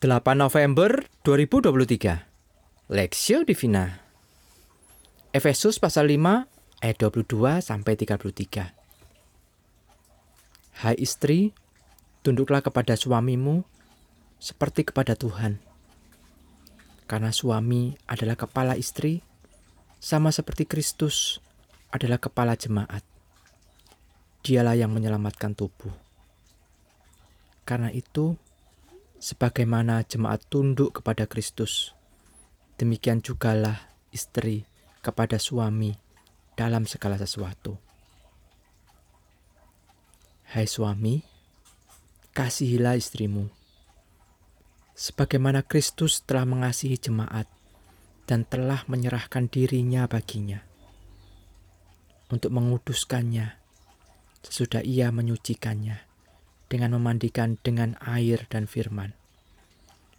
8 November 2023 Lexio Divina Efesus pasal 5 ayat 22 sampai 33 Hai istri, tunduklah kepada suamimu seperti kepada Tuhan. Karena suami adalah kepala istri, sama seperti Kristus adalah kepala jemaat. Dialah yang menyelamatkan tubuh. Karena itu, sebagaimana jemaat tunduk kepada Kristus, demikian jugalah istri kepada suami dalam segala sesuatu. Hai suami, kasihilah istrimu, sebagaimana Kristus telah mengasihi jemaat dan telah menyerahkan dirinya baginya untuk menguduskannya sesudah ia menyucikannya dengan memandikan dengan air dan firman.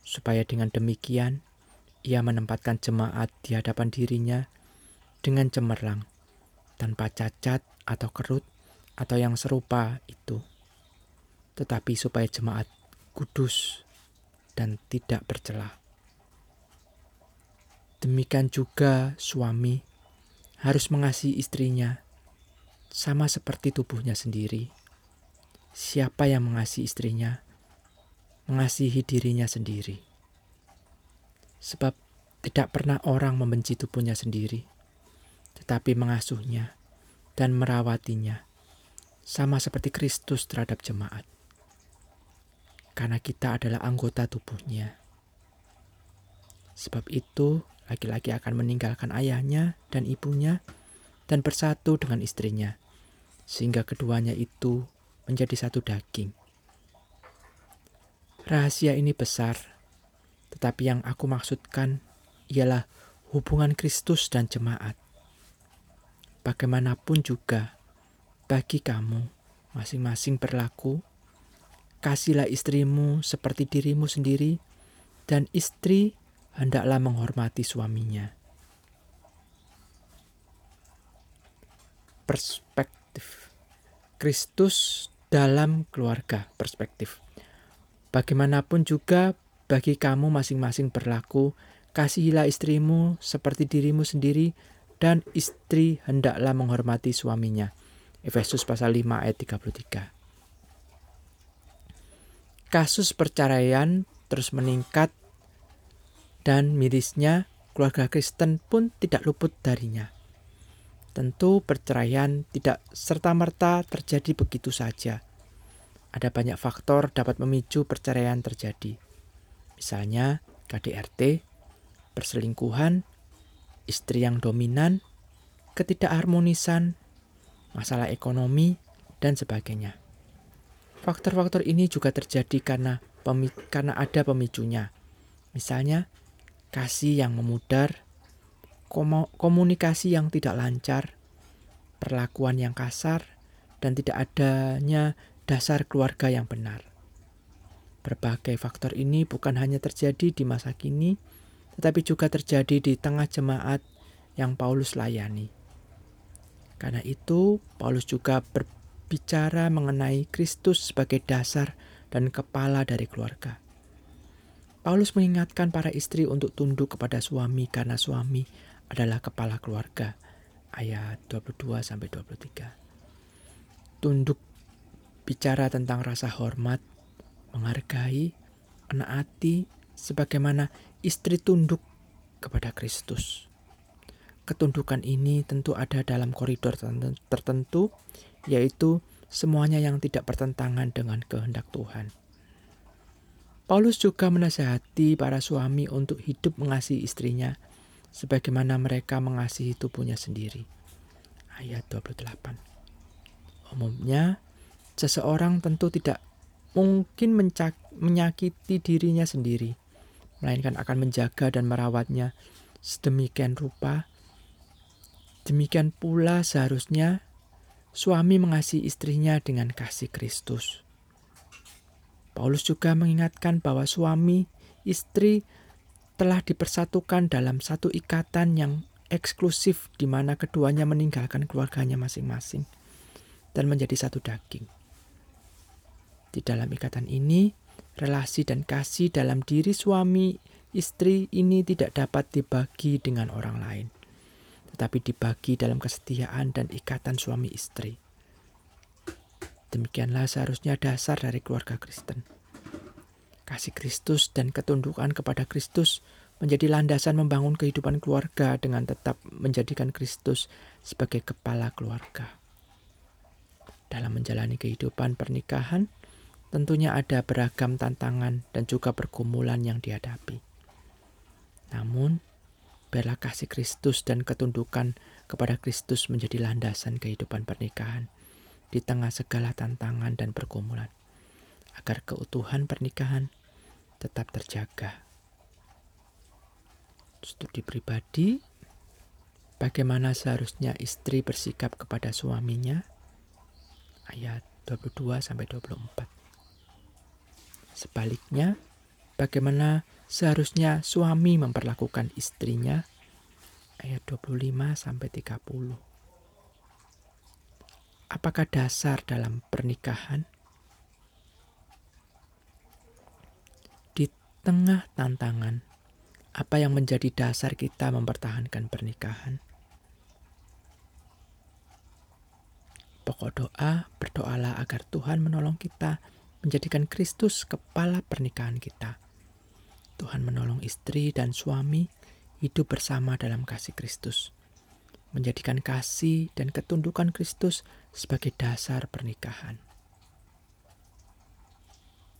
Supaya dengan demikian ia menempatkan jemaat di hadapan dirinya dengan cemerlang, tanpa cacat atau kerut atau yang serupa itu. Tetapi supaya jemaat kudus dan tidak bercelah. Demikian juga suami harus mengasihi istrinya sama seperti tubuhnya sendiri. Siapa yang mengasihi istrinya, mengasihi dirinya sendiri. Sebab tidak pernah orang membenci tubuhnya sendiri, tetapi mengasuhnya dan merawatinya, sama seperti Kristus terhadap jemaat. Karena kita adalah anggota tubuhnya. Sebab itu, laki-laki akan meninggalkan ayahnya dan ibunya dan bersatu dengan istrinya, sehingga keduanya itu menjadi satu daging. Rahasia ini besar, tetapi yang aku maksudkan ialah hubungan Kristus dan jemaat. Bagaimanapun juga, bagi kamu masing-masing berlaku, kasihlah istrimu seperti dirimu sendiri, dan istri hendaklah menghormati suaminya. Perspektif Kristus dalam keluarga perspektif. Bagaimanapun juga bagi kamu masing-masing berlaku, kasihilah istrimu seperti dirimu sendiri dan istri hendaklah menghormati suaminya. Efesus pasal 5 ayat 33. Kasus perceraian terus meningkat dan mirisnya keluarga Kristen pun tidak luput darinya. Tentu perceraian tidak serta-merta terjadi begitu saja. Ada banyak faktor dapat memicu perceraian terjadi. Misalnya KDRT, perselingkuhan, istri yang dominan, ketidakharmonisan, masalah ekonomi, dan sebagainya. Faktor-faktor ini juga terjadi karena karena ada pemicunya. Misalnya, kasih yang memudar, komunikasi yang tidak lancar, perlakuan yang kasar, dan tidak adanya dasar keluarga yang benar. Berbagai faktor ini bukan hanya terjadi di masa kini, tetapi juga terjadi di tengah jemaat yang Paulus layani. Karena itu, Paulus juga berbicara mengenai Kristus sebagai dasar dan kepala dari keluarga. Paulus mengingatkan para istri untuk tunduk kepada suami karena suami adalah kepala keluarga. Ayat 22 sampai 23. Tunduk bicara tentang rasa hormat, menghargai, menaati sebagaimana istri tunduk kepada Kristus. Ketundukan ini tentu ada dalam koridor tertentu, yaitu semuanya yang tidak bertentangan dengan kehendak Tuhan. Paulus juga menasihati para suami untuk hidup mengasihi istrinya sebagaimana mereka mengasihi tubuhnya sendiri. Ayat 28. Umumnya, seseorang tentu tidak mungkin menyakiti dirinya sendiri, melainkan akan menjaga dan merawatnya sedemikian rupa. Demikian pula seharusnya suami mengasihi istrinya dengan kasih Kristus. Paulus juga mengingatkan bahwa suami, istri, telah dipersatukan dalam satu ikatan yang eksklusif di mana keduanya meninggalkan keluarganya masing-masing dan menjadi satu daging. Di dalam ikatan ini, relasi dan kasih dalam diri suami istri ini tidak dapat dibagi dengan orang lain, tetapi dibagi dalam kesetiaan dan ikatan suami istri. Demikianlah seharusnya dasar dari keluarga Kristen. Kasih Kristus dan ketundukan kepada Kristus menjadi landasan membangun kehidupan keluarga dengan tetap menjadikan Kristus sebagai kepala keluarga. Dalam menjalani kehidupan pernikahan, tentunya ada beragam tantangan dan juga pergumulan yang dihadapi. Namun, biarlah kasih Kristus dan ketundukan kepada Kristus menjadi landasan kehidupan pernikahan di tengah segala tantangan dan pergumulan, agar keutuhan pernikahan tetap terjaga. Studi pribadi, bagaimana seharusnya istri bersikap kepada suaminya? Ayat 22 sampai 24. Sebaliknya, bagaimana seharusnya suami memperlakukan istrinya? Ayat 25 sampai 30. Apakah dasar dalam pernikahan? Di tengah tantangan, apa yang menjadi dasar kita mempertahankan pernikahan? Pokok doa, berdoalah agar Tuhan menolong kita menjadikan Kristus kepala pernikahan kita. Tuhan menolong istri dan suami hidup bersama dalam kasih Kristus, menjadikan kasih dan ketundukan Kristus sebagai dasar pernikahan.